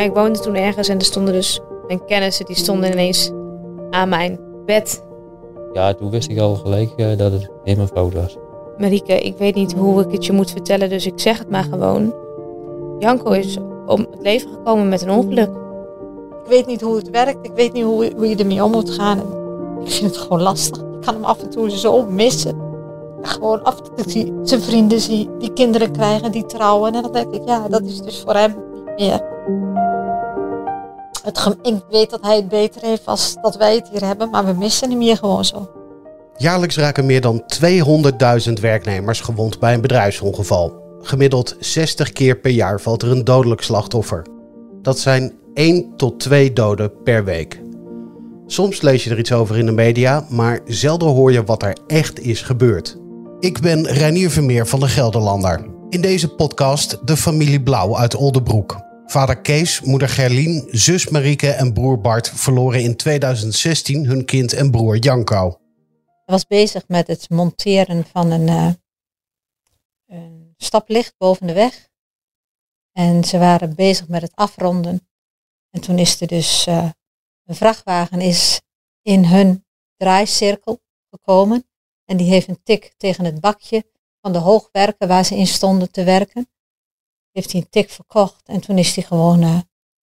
Ja, ik woonde toen ergens en er stonden dus mijn kennissen, die stonden ineens aan mijn bed. Ja, toen wist ik al gelijk eh, dat het helemaal fout was. Marieke, ik weet niet hoe ik het je moet vertellen, dus ik zeg het maar gewoon. Janko is om het leven gekomen met een ongeluk. Ik weet niet hoe het werkt. Ik weet niet hoe, hoe je ermee om moet gaan. Ik vind het gewoon lastig. Ik kan hem af en toe zo missen. Gewoon af en toe zie zijn vrienden zie, die kinderen krijgen, die trouwen. En dan denk ik, ja, dat is dus voor hem niet meer. Ik weet dat hij het beter heeft als dat wij het hier hebben, maar we missen hem hier gewoon zo. Jaarlijks raken meer dan 200.000 werknemers gewond bij een bedrijfsongeval. Gemiddeld 60 keer per jaar valt er een dodelijk slachtoffer. Dat zijn 1 tot 2 doden per week. Soms lees je er iets over in de media, maar zelden hoor je wat er echt is gebeurd. Ik ben Reinier Vermeer van de Gelderlander. In deze podcast de familie Blauw uit Oldenbroek. Vader Kees, moeder Gerlien, zus Marieke en broer Bart verloren in 2016 hun kind en broer Janko. Hij was bezig met het monteren van een, eh, een staplicht boven de weg. En ze waren bezig met het afronden. En toen is er dus eh, een vrachtwagen is in hun draaicirkel gekomen. En die heeft een tik tegen het bakje van de hoogwerken waar ze in stonden te werken. Heeft hij een tik verkocht. En toen is hij gewoon, eh,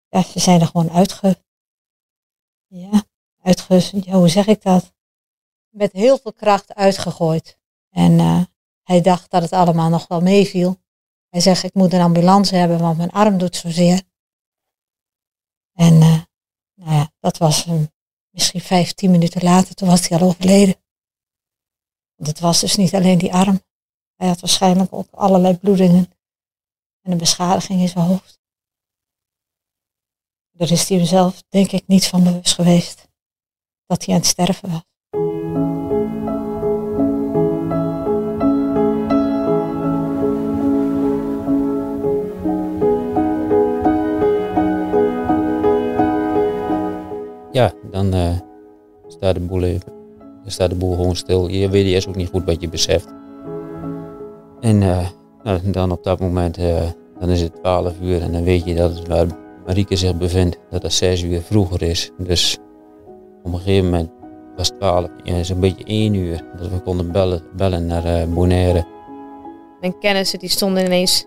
ja, ze zijn er gewoon uitge... Ja, uitge... Ja, hoe zeg ik dat? met heel veel kracht uitgegooid. En eh, hij dacht dat het allemaal nog wel meeviel. Hij zegt, ik moet een ambulance hebben, want mijn arm doet zozeer. En eh, nou ja, dat was hem. misschien vijf, tien minuten later, toen was hij al overleden. Want het was dus niet alleen die arm. Hij had waarschijnlijk ook allerlei bloedingen en een beschadiging in zijn hoofd. Daar is hij hemzelf, denk ik, niet van bewust geweest dat hij aan het sterven was. Ja, dan eh, staat, de boel even, dan staat de boel gewoon stil. Je weet eerst ook niet goed wat je beseft. En eh, nou, dan op dat moment, eh, dan is het 12 uur en dan weet je dat het waar Marieke zich bevindt, dat het 6 uur vroeger is. Dus op een gegeven moment was het 12, ja, zo'n beetje 1 uur, dat we konden bellen, bellen naar eh Bonaire. Mijn kennissen, die stonden ineens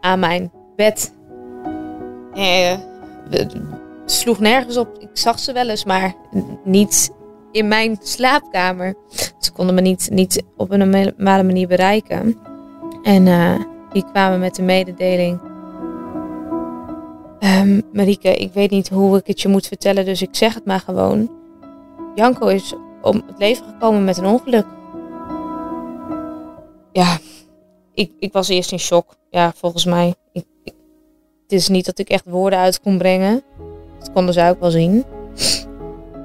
aan mijn bed. Eh, het sloeg nergens op. Ik zag ze wel eens, maar niet in mijn slaapkamer. Ze konden me niet, niet op een normale manier bereiken. En eh, die kwamen met de mededeling. Ehm, Marieke, ik weet niet hoe ik het je moet vertellen, dus ik zeg het maar gewoon. Janko is om het leven gekomen met een ongeluk. Ja, ik, ik was eerst in shock. Ja, volgens mij. Ik, het is niet dat ik echt woorden uit kon brengen. Dat konden ze ook wel zien.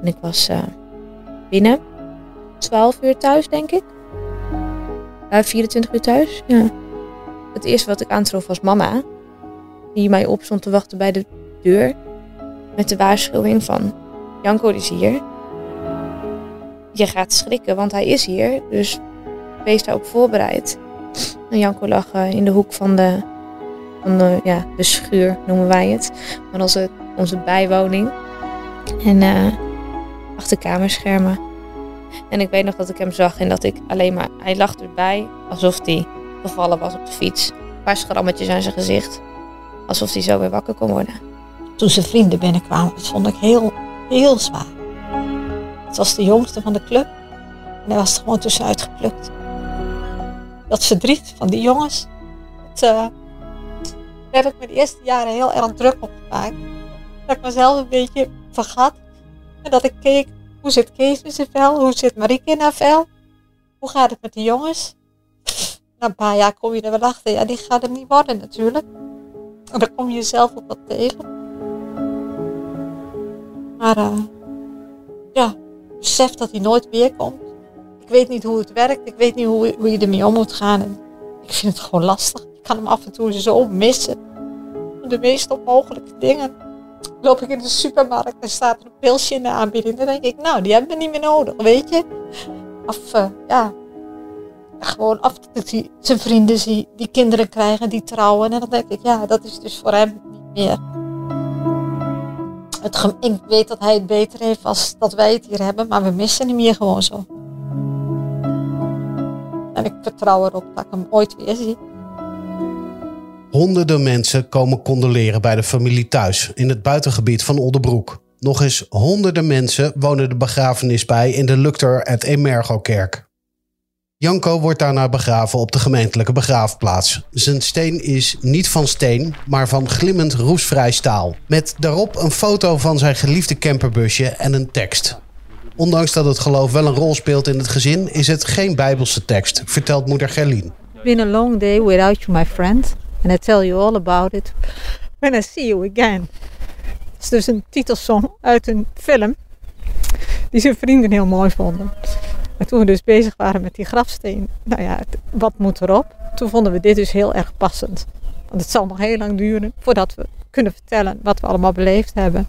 En ik was eh, binnen 12 uur thuis, denk ik. Eh 24 uur thuis, ja. Het eerste wat ik aantrof was mama. Die mij op stond te wachten bij de deur. Met de waarschuwing van... Janko is hier. Je gaat schrikken, want hij is hier. Dus wees daarop voorbereid. En Janko lag eh, in de hoek van de, van de, ja, de schuur, noemen wij het. Van onze, onze bijwoning. En eh achter kamerschermen. En ik weet nog dat ik hem zag en dat ik alleen maar... Hij lag erbij alsof hij gevallen was op de fiets. Een paar schrammetjes aan zijn gezicht. Alsof hij zo weer wakker kon worden. toen zijn vrienden binnenkwamen, vond ik heel, heel zwaar. Het was de jongste van de club en hij was er gewoon tussenuit geplukt. Dat verdriet van die jongens, het, daar heb ik de eerste jaren heel erg druk op gemaakt. Dat ik mezelf een beetje vergat en dat ik keek, hoe zit Kees in zijn vel, hoe zit Marieke in haar vel, hoe gaat het met de jongens. Na een paar jaar kom je er wel achter, ja die gaat hem niet worden natuurlijk. En dan kom je jezelf ook wat tegen. Maar eh, ja, besef dat hij nooit meer komt. Ik weet niet hoe het werkt. Ik weet niet hoe, hoe je ermee om moet gaan. En ik vind het gewoon lastig. Ik kan hem af en toe zo missen. De meest onmogelijke dingen. Loop ik in de supermarkt en staat er een pilsje in de aanbieding. Dan denk ik, nou, die hebben we niet meer nodig, weet je. Of eh, ja, gewoon af en toe zie- zijn vrienden zie, die kinderen krijgen, die trouwen. En dan denk ik, ja, dat is dus voor hem niet meer. Ik weet dat hij het beter heeft als dat wij het hier hebben, maar we missen hem hier gewoon zo. En ik vertrouw erop dat ik hem ooit weer zie. Honderden mensen komen condoleren bij de familie thuis in het buitengebied van Oldenbroek. Nog eens honderden mensen wonen de begrafenis bij in de Lukter het Emergo-kerk. Janko wordt daarna begraven op de gemeentelijke begraafplaats. Zijn steen is niet van steen, maar van glimmend roestvrij staal. Met daarop een foto van zijn geliefde camperbusje en een tekst. Ondanks dat het geloof wel een rol speelt in het gezin, is het geen bijbelse tekst, vertelt moeder Gerlien. It's been a long day without you, my friend. And I tell you all about it when I see you again. Dat is dus een titelsong uit een film die zijn vrienden heel mooi vonden. Maar toen we dus bezig waren met die grafsteen, nou ja, wat moet erop? Toen vonden we dit dus heel erg passend. Want het zal nog heel lang duren voordat we kunnen vertellen wat we allemaal beleefd hebben.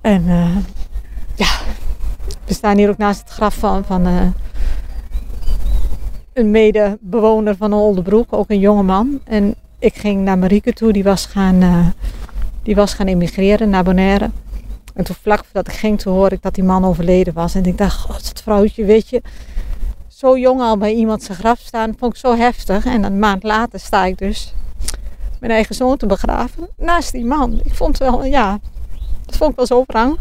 En eh, ja, we staan hier ook naast het graf van, van eh, een medebewoner van Oldebroek, ook een jonge man. En ik ging naar Marieke toe, die was gaan, eh, die was gaan emigreren naar Bonaire. En toen vlak voordat ik ging, toen hoorde ik dat die man overleden was. En ik dacht, god, dat vrouwtje, weet je, zo jong al bij iemand zijn graf staan, vond ik zo heftig. En een maand later sta ik dus mijn eigen zoon te begraven naast die man. Ik vond het wel, ja, dat vond ik wel zo wrang.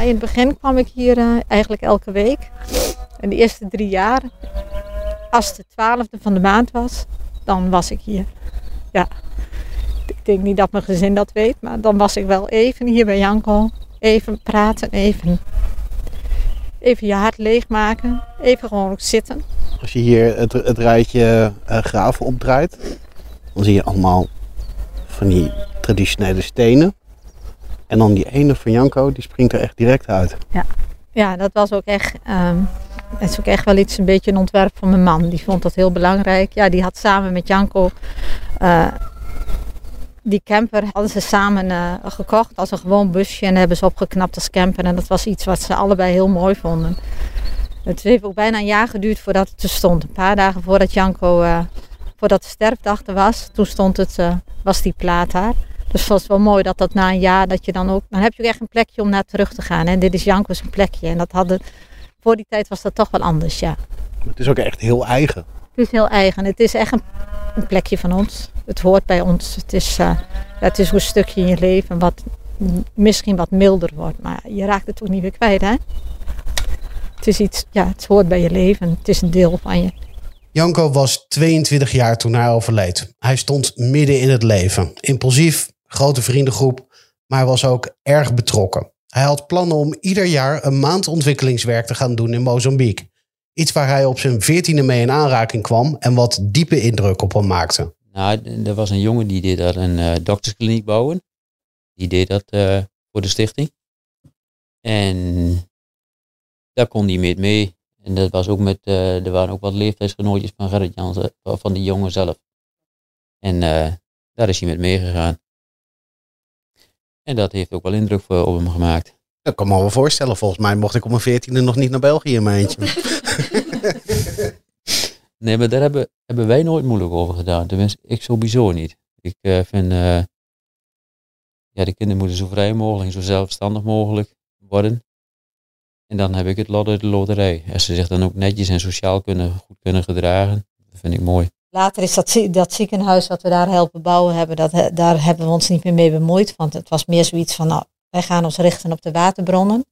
In het begin kwam ik hier eh, eigenlijk elke week. En de eerste drie jaar, als de twaalfde van de maand was, dan was ik hier. Ja, denk niet dat mijn gezin dat weet, maar dan was ik wel even hier bij Janko. Even praten, even, even je hart leegmaken, even gewoon ook zitten. Als je hier het, het rijtje eh, graven opdraait, dan zie je allemaal van die traditionele stenen. En dan die ene van Janko, die springt er echt direct uit. Ja, dat was ook echt, het is ook echt wel iets, een beetje een ontwerp van mijn man. Die vond dat heel belangrijk. Ja, die had samen met Janko eh, die camper hadden ze samen eh, gekocht als een gewoon busje en hebben ze opgeknapt als camper. En dat was iets wat ze allebei heel mooi vonden. Het heeft ook bijna een jaar geduurd voordat het er stond. Een paar dagen voordat Janko, eh, voordat de sterfdag er was, toen stond het, eh, was die plaat daar. Dus het was wel mooi dat dat na een jaar, dat je dan ook, dan heb je ook echt een plekje om naar terug te gaan. En dit is Janko's plekje. En dat hadden, voor die tijd was dat toch wel anders, ja. Het is ook echt heel eigen. Het is heel eigen. Het is echt een, een plekje van ons. Het hoort bij ons. Het is, ja, het is een stukje in je leven wat misschien wat milder wordt. Maar je raakt het ook niet weer kwijt, hè? Het is iets, ja, het hoort bij je leven. Het is een deel van je. Janko was 22 jaar toen hij overleed. Hij stond midden in het leven. Impulsief, grote vriendengroep, maar hij was ook erg betrokken. Hij had plannen om ieder jaar een maand ontwikkelingswerk te gaan doen in Mozambique. Iets waar hij op zijn veertiende mee in aanraking kwam en wat diepe indruk op hem maakte. Nou, er was een jongen die deed daar een eh, dokterskliniek bouwen. Die deed dat eh, voor de stichting. En daar kon hij mee mee. En dat was ook met, eh, er waren ook wat leeftijdsgenootjes van Gerrit Jansen, van die jongen zelf. En eh, daar is hij met meegegaan. En dat heeft ook wel indruk voor, op hem gemaakt. Dat kan me wel voorstellen. Volgens mij mocht ik op mijn veertiende nog niet naar België in mijn eentje. Nee, maar daar hebben, hebben wij nooit moeilijk over gedaan. Tenminste, ik sowieso niet. Ik eh, vind, eh, ja, de kinderen moeten zo vrij mogelijk en zo zelfstandig mogelijk worden. En dan heb ik het lot uit de loterij. Als ze zich dan ook netjes en sociaal kunnen, goed kunnen gedragen, dat vind ik mooi. Later is dat, dat ziekenhuis wat we daar helpen bouwen hebben, dat, daar hebben we ons niet meer mee bemoeid. Want het was meer zoiets van, nou, wij gaan ons richten op de waterbronnen.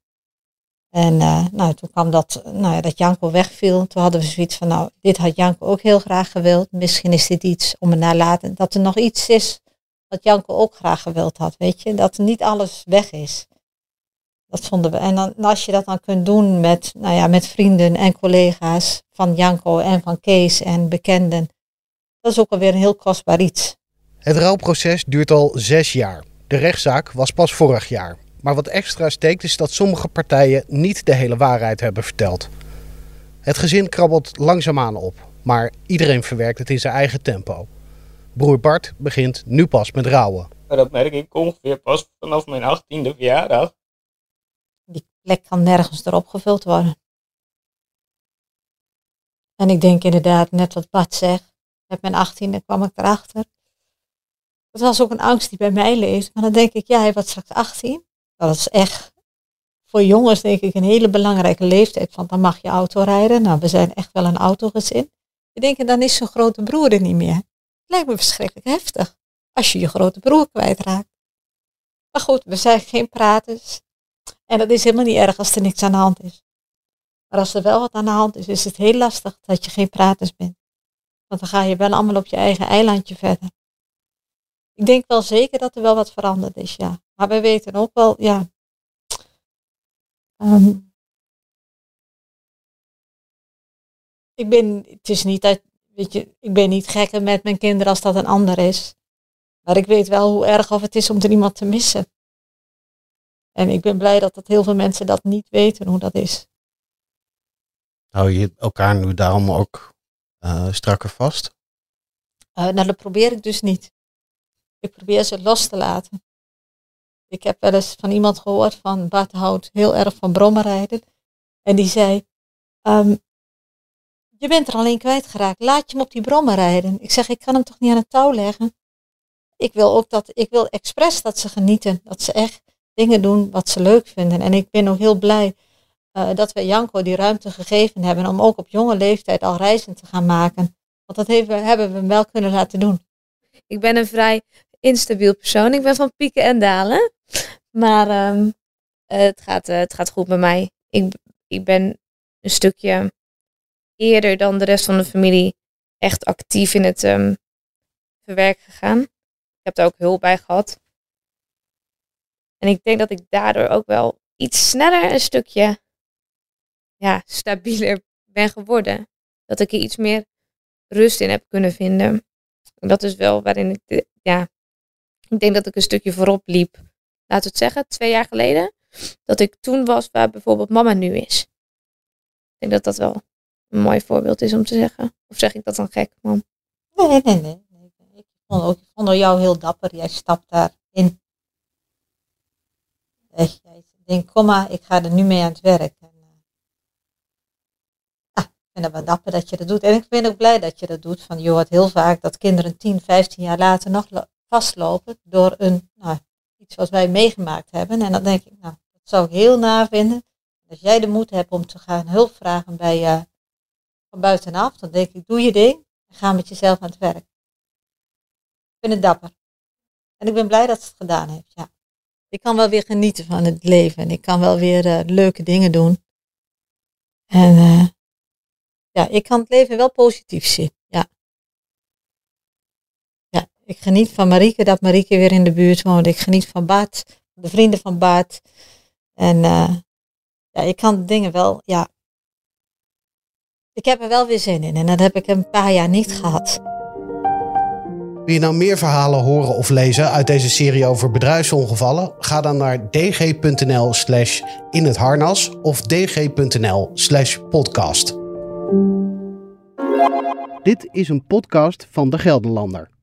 En eh, nou, toen kwam dat, nou ja, dat Janko wegviel. Toen hadden we zoiets van, nou, dit had Janko ook heel graag gewild. Misschien is dit iets om het nalaten. Dat er nog iets is wat Janko ook graag gewild had, weet je. Dat niet alles weg is. Dat vonden we. En dan, als je dat dan kunt doen met, nou ja, met vrienden en collega's van Janko en van Kees en bekenden. Dat is ook alweer een heel kostbaar iets. Het rouwproces duurt al zes jaar. De rechtszaak was pas vorig jaar. Maar wat extra steekt is dat sommige partijen niet de hele waarheid hebben verteld. Het gezin krabbelt langzaamaan op, maar iedereen verwerkt het in zijn eigen tempo. Broer Bart begint nu pas met rouwen. Dat merk ik ongeveer pas vanaf mijn achttiende verjaardag. Die plek kan nergens erop gevuld worden. En ik denk inderdaad, net wat Bart zegt, met mijn achttiende kwam ik erachter. Dat was ook een angst die bij mij leefde. Maar dan denk ik, ja, hij wordt straks 18. Dat is echt voor jongens denk ik een hele belangrijke leeftijd. Want dan mag je auto rijden. Nou, we zijn echt wel een autogezin. Je denkt, dan is zo'n grote broer er niet meer. Lijkt me verschrikkelijk heftig. Als je je grote broer kwijtraakt. Maar goed, we zijn geen praters. En dat is helemaal niet erg als er niks aan de hand is. Maar als er wel wat aan de hand is, is het heel lastig dat je geen praters bent. Want dan ga je wel allemaal op je eigen eilandje verder. Ik denk wel zeker dat er wel wat veranderd is, ja. Maar we weten ook wel, ja. ehm, ik ben, het is niet dat, weet je, ik ben niet gekker met mijn kinderen als dat een ander is. Maar ik weet wel hoe erg of het is om er iemand te missen. En ik ben blij dat, dat heel veel mensen dat niet weten hoe dat is. Hou je elkaar nu daarom ook eh, strakker vast? Eh, nou, dat probeer ik dus niet. Ik probeer ze los te laten. Ik heb wel eens van iemand gehoord van Bart houdt heel erg van brommerrijden. En die zei, ehm, je bent er alleen kwijtgeraakt. Laat je hem op die brommer rijden. Ik zeg, ik kan hem toch niet aan het touw leggen. Ik wil ook dat, ik wil expres dat ze genieten. Dat ze echt dingen doen wat ze leuk vinden. En ik ben ook heel blij eh, dat we Janko die ruimte gegeven hebben om ook op jonge leeftijd al reizen te gaan maken. Want dat hebben, hebben we hem wel kunnen laten doen. Ik ben een vrij instabiel persoon. Ik ben van pieken en dalen. Maar ehm, eh, het, gaat, eh, het gaat goed met mij. Ik, ik ben een stukje eerder dan de rest van de familie echt actief in het ehm, verwerk gegaan. Ik heb daar ook hulp bij gehad. En ik denk dat ik daardoor ook wel iets sneller een stukje ja, stabieler ben geworden. Dat ik er iets meer rust in heb kunnen vinden. En dat is wel waarin ik, ja, ik denk dat ik een stukje voorop liep. We het zeggen, twee jaar geleden. Dat ik toen was waar bijvoorbeeld mama nu is. Ik denk dat dat wel een mooi voorbeeld is om te zeggen. Of zeg ik dat dan gek, mam? Nee, nee, nee. nee. Ik vond, ook, ik vond jou heel dapper. Jij stapt daarin. Echt, jij denkt, kom maar, ik ga er nu mee aan het werk. En, eh, ja, ik vind het dapper dat je dat doet. En ik ben ook blij dat je dat doet. Van, je hoort heel vaak dat kinderen 10, 15 jaar later nog lo- vastlopen door een, nou, iets wat wij meegemaakt hebben. En dan denk ik, nou, dat zou ik heel na vinden. Als jij de moed hebt om te gaan hulp vragen bij, eh, van buitenaf, dan denk ik, doe je ding en ga met jezelf aan het werk. Ik vind het dapper. En ik ben blij dat ze het gedaan heeft, ja. Ik kan wel weer genieten van het leven en ik kan wel weer eh, leuke dingen doen. En eh, ja, ik kan het leven wel positief zien, ik geniet van Marieke, dat Marieke weer in de buurt woont. Ik geniet van Bart, de vrienden van Bart. En eh, ja, ik kan dingen wel, ja. Ik heb er wel weer zin in en dat heb ik een paar jaar niet gehad. Wil je nou meer verhalen horen of lezen uit deze serie over bedrijfsongevallen? Ga dan naar dg.nl slash in het harnas of dg.nl slash podcast. Dit is een podcast van De Gelderlander.